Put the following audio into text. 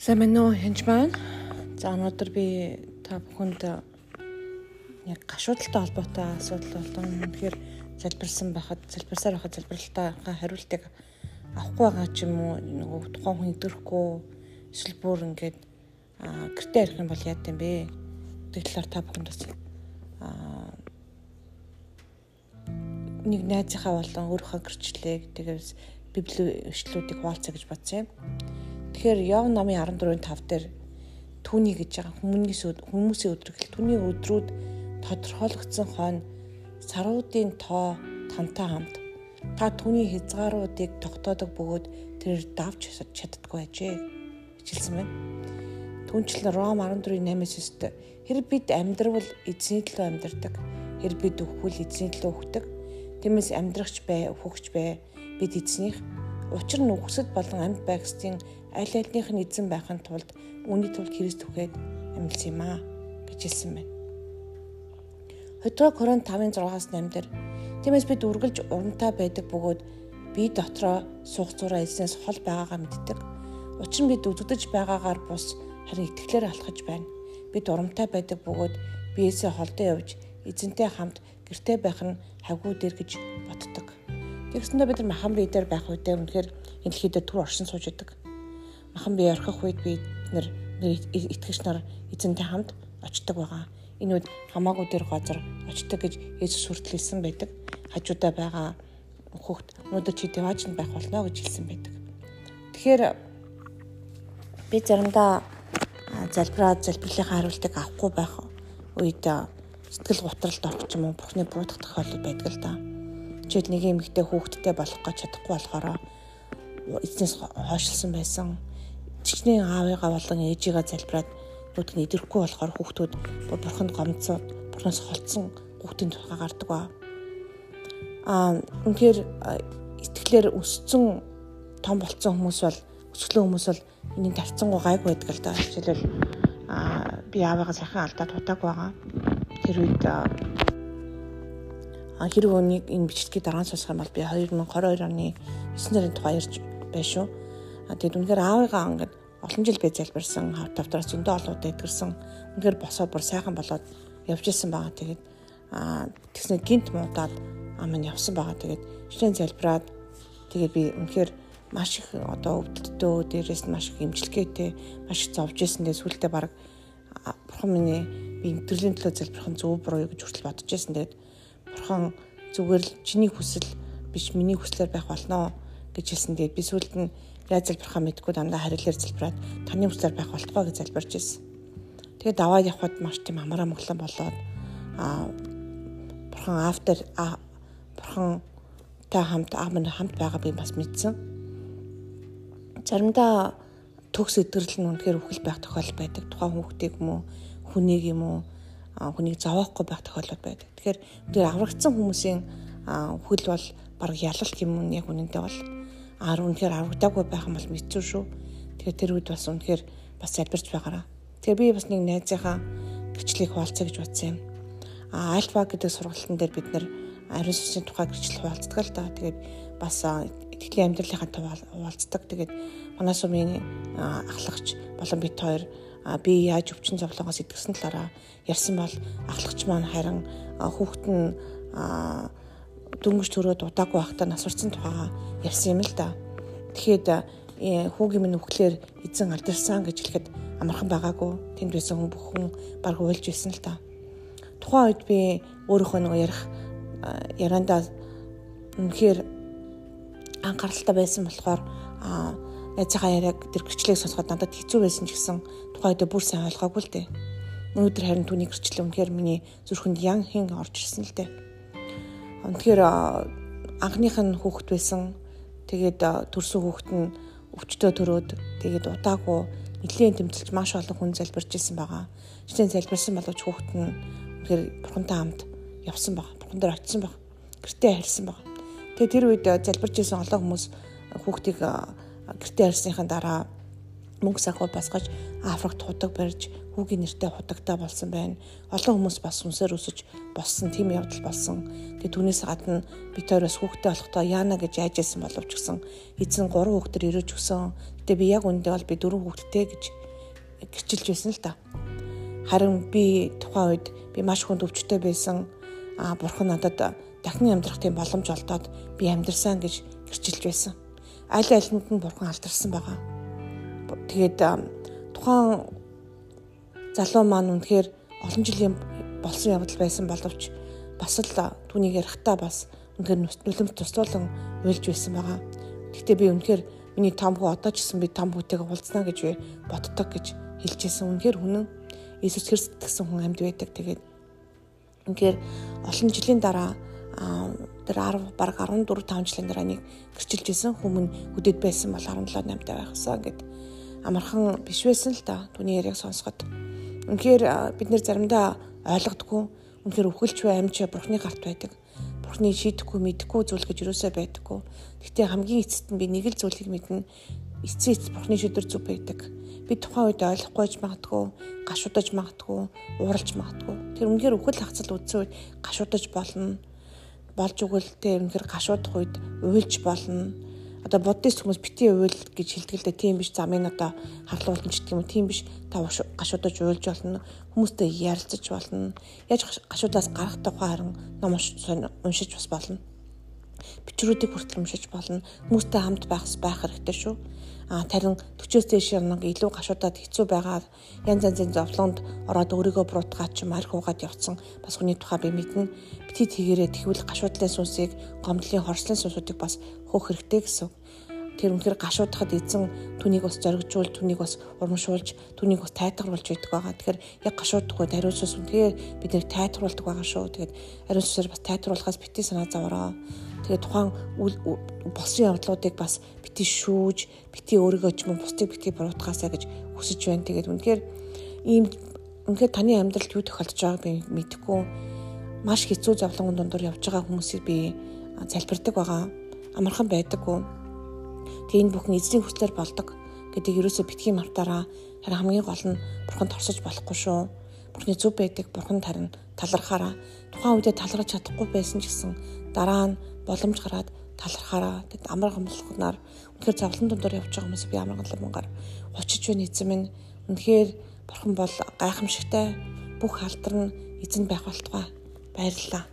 Сайн байна уу хэнч маань. За өнөөдөр би та бүхэнд яг гашуудалтай холбоотой асуудал болон үнэхээр залбирсан байхад залбирсаар байхад залбиралтаа хариултыг авахгүй байгаа ч юм уу нөгөө тухайн хүн идэрхгүй эсвэл бүр ингээд гэртээ ярих юм бол яа гэм бэ? Тэг талаар та бүхэнд бас нэг найзынхаа болон өөрийнхөө гэрчлэлийг тэгээс библийн өчлүүдийг хуваалцаа гэж бодсон юм. Тэгэхээр Йов номын 14-ийн 5 дээр түүний гэж байгаа хүмүүсийн хүмүүсийн өдрөгөл түүний өдрүүд тодорхойлогдсон хойно саруудын тоо тантай хамт та түүний хязгааруудыг тогтоодог бөгөөд тэр давж чаддаггүй ажээ хичилсэн байна. Түүнчлэн Ром 14:8-9-д хэрэг бид амьдрал эзний төлөө амьдрдаг. Хэрэг бид өвхвөл эзний төлөө өвхдөг. Тиймээс амьдрахч бай, өвхөгч бай. Бид эзнийх Учир нь үхсэд болон амьд байгсдын аль альнийх нь эзэн байхын тулд үүний тулд Христ үхээд амьдсан юм аа гэж хэлсэн байна. Хөтгөө Коринт 5:6-аас 8 дээр тиймээс бид үргэлж урамтай байдаг бөгөөд би дотроо суух зураа эзнээс хол байгаагаа мэддэг. Учир нь бид үдгдэж байгаагаар бус харин итгэлээр алхаж байна. Бид урамтай байдаг бөгөөд биесээ холдоо явж эзэнтэй хамт гэртээ байх нь хавгүй дэр гэж. Тэгсэндээ бид нар махан бие дээр байх үедээ үнэхээр энэ дэлхийд түр оршин сууж идэг. Махан бие орхих үед бид нар итгэгч нар эзэнтэй хамт очдог байгаа. Энэ үед хамаагүй дээр газар очдог гэж Есүс хүртэлсэн байдаг. Хажуудаа байгаа хүүхд өнөөдөр чи дэваажнд байх болно гэж хэлсэн байдаг. Тэгэхээр би заримдаа залбираад залбирлынхаа хариултыг авахгүй байх үед сэтгэл гутралд орчих юм уу бурхны буутах тохиолдол байдаг л да чид нэг эмэгтэй хүүхэдтэй болох гэж чадахгүй болохоор эзнээс хойшилсан байсан. Чихний аавыгаа болон ээжигээ залбираад нь идэрхгүй болохоор хүүхдүүд бурханд гомцоод бурхнаас холцсон хүүхдийн тухай гардаг ба. Аа үнэхээр итгэлээр өссөн том болцсон хүмүүс бол өсгөлөө хүмүүс бол энэний тавцсан гайг байдаг л да. Жишээлбэл аа би аавыгаа сайхан алдаад хутааг байгаа. Тэр үед хэрэг өнийг энэ бичлэгийг дараа нь сонсох юм бол би 2022 оны 9 сарын тухай ярьж байна шүү. Тэгэд үнэхээр аавыгаа ингээд олон жил би залбирсан, хав тавтраас зөндөө олоод эдгэрсэн. Үнэхээр босоод бүр сайхан болоод явж исэн байгаа. Тэгээд тэгснэ гинт муудаад амын явсан байгаа. Тэгээд шинэ залбираад тэгээд би үнэхээр маш их одоо өвдөлтөө дээрээс нь маш их имчилгээтэй маш их зовж исэн. Тэгээд сүултээ баг бурхан миний би төрлийн төлөө залбирах нь зөв буруу гэж хүртэл бодож исэн. Тэгээд бурхан зүгээр л чиний хүсэл биш миний хүслээр байх болноо гэж хэлсэн. Тэгээд би сүүлд нь яаж залбирхаа мэдгүй дандаа харилаар залбираад таны хүслээр байх болтгоо гэж залбирч ирсэн. Тэгээд даваад явхад маш тийм амараа моглон болоод аа бурхан автер бурхан та хамт минь хамт байгаа би бас мэдсэн. Заримдаа төгс өдрөл нь үнэхээр үхэл байх тохиолдол байдаг. Тухайн хүүхдийг юм уу, хүнийг юм уу хүнийг зовоохгүй байх тохиолдол байдаг. Тэгэхээр тэр аврагдсан хүмүүсийн хөл бол баг ялалт юм уу яг үнэндээ бол аар үнэхээр аврагдаагүй байх юм бол мэдсэн шүү. Тэгэхээр тэр үед бас үнэхээр бас залбирч байгаараа. Тэгэхээр би бас нэг найзынхаа гэрчлэлийг хуваалцаа гэж бодсон юм. А альфа гэдэг сургалтын дээр бид нэр ариун сүнсийн тухай гэрчлэл хуваалцдаг л да. Тэгээд бас итгэлийн амьдралынхаа тухай хуваалцдаг. Тэгээд манай сумын ахлагч болон бит хоёр би яаж өвчин зовлонгоос идэвсэн талаараа ярьсан бол ахлагч маань харин хүүхэд нь дөнгөж төрөөд удаагүй байхдаа насварсан тухайга ярьсан юм л да. Тэгэхэд хүүгийн минь үхлээр эзэн алдарсан гэж хэлэхэд амархан байгаагүй. Тэнд байсан хүн бүхэн баг уйлж байсан л да. Тухайн үед би өөрийнхөө нэг ярих яриандаа үнэхээр анхааралтай байсан болохоор найзынхаа яриаг тэр гэрчлэлийг сонсоход надад хэцүү байсан ч гэсэн тухайд бүр сайн ойлгоогүй л дээ. Өнөөдөр харин түүний гэрчлэл үнэхээр миний зүрхэнд ян хин орж ирсэн л дээ. Үнэхээр анхных нь хүүхэд байсан. Тэгээд төрсөн хүүхэд нь өвчтөө төрөөд тэгээд удаагүй нэлийн тэмцэлж маш олон хүн залбирч ирсэн байгаа. Жишээ нь залбирсан боловч хүүхэд нь үнэхээр бурхантай хамт явсан байгаа. Бурхан дээр очисон байгаа. Гэртээ харьсан байгаа. Тэгээд тэр үед залбирч ирсэн олон хүмүүс хүүхдийг гэртээ харсныхаа дараа мөнгө санхүү басгаж Африкт худаг барьж хүүгийн нэртэй худагтай болсон байна. Олон хүмүүс бас сүнсээр өсөж болсон тийм явдал болсон. Тэгээ түүнээс гадна би тойроос хүүхдээ болохдоо Яна гэж айжсэн боловч гсэн эзэн гурван хүүхдэр ирэж өгсөн. Гэтэ би яг үндэ бол би дөрвөн хүүхэдтэй гэж гэрчилж байсан л та. Харин би тухайн үед би маш хүнд өвчтэй байсан. А бурхан надад дахин амьдрах тийм боломж олдоод би амьдрсан гэж гэрчилж байсан. Аль альнд нь бурхан алдарсан байгаа. Тэгээд тухайн залуу маань үнэхээр олон жилийн болсон явдал байсан боловч бас л түүнийг ярихтаа бас үнэхээр нүлэмт туслуулан уйлж байсан байгаа. Гэхдээ би үнэхээр миний том хүү одоо ч гэсэн би том хүүтэйгээ уулзнаа гэж боддог гэж хэлжсэн. Үнэхээр үнэн Иесус Христос гэсэн хүн амьд байдаг. Тэгээд үнэхээр олон жилийн дараа тэр 10 баг 14 5 жилийн дараа нэг гэрчилж исэн хүмүүн хөдөд байсан бол 17 8 таа байхсан гэд амархан биш байсан л да түүний яриаг сонсоход. Үнэхээр бид нэр заримдаа ойлгодгүй үнэхээр өвхөлч бай амьч бурхны гарт байдаг. Бурхны шийдэхгүй мэдэхгүй зүйл гэж юусаа байдаггүй. Гэхдээ хамгийн эцэст нь би нэг л зүйлийг мэднэ. Эцэст бурхны шийдвэр зүг байдаг. Би тухайн үед ойлгохгүйж магадгүй, гашуудаж магадгүй, ууралж магадгүй. Тэр үнэхээр өвхөл хацал үдсэн үед гашуудаж болно болж өгвөл тэ үнэхээр гашуудах үед уйлж болно. Одоо буддист хүмүүс бити уйл гэж хэлдэг л дээ. Тийм биш замын одоо харлуулна ч гэдэг юм. Тийм биш та гашуудаж уйлж болно. Хүмүүстэй ярилцаж болно. Яаж гашуудаас гарах тухай харин ном уншиж бас болно. Бичрүүдийг хүртэл уншиж болно. Хүмүүстэй хамт байх байх хэрэгтэй шүү а тарин 40-оос дээш нэг илүү гашуудаад хэцүү байгаа янз янзын зовлонд ороод өөрийгөө буруутгаад ч марх уугаад явцсан бас хүний тухай би мэднэ бити тэгэрээ тэгвэл гашуудлын сүнсийг гомдлын хорслын сүнсүүдийг бас хөөх хэрэгтэй гэсэн тэр үнэхээр гашуудахад эзэн түүнийг бас зоригжуул түүнийг бас урамшуулж түүнийг бас тайтгаруулж идэг байгаа. Тэгэхээр яг гашуудахгүй ариун сүнс үнэхээр бид нэр тайтгаруулдаг байгаа шүү. Тэгээд ариун сүнсээр бас тайтгаруулахаас бити санаа зовроо. Тэгээд тухайн болсон явдлуудыг бас бити шүүж, бити өөрийгөө ч юм бусдыг бити буруутгаасаа гэж хүсэж байна. Тэгээд үнэхээр ийм үнэхээр таны амьдралд юу тохиолдож байгааг би мэдэхгүй. Маш хэцүү зовлонгон дундуур явж байгаа хүмүүсийг би залбирдаг байгаа. Амархан байдаггүй. Тэгээд энэ бүхэн эзний хүслээр болдог гэдэг ерөөсөө битгий мартаараа харин хамгийн гол нь бурханд орсож болохгүй шүү. Бурхны зөв байдаг бурханд харин талархаараа тухайн үедээ талархаж чадахгүй байсан ч гэсэн дараа нь боломж гараад талархаараа тэгэд амар гомдлохнаар үнэхээр завлан дундор явж байгаа хүмүүс би амар гомдломгаар очиж байна эзэн минь. Үнэхээр бурхан бол гайхамшигтай бүх алдар нь эзэн байх болтугай. Баярлалаа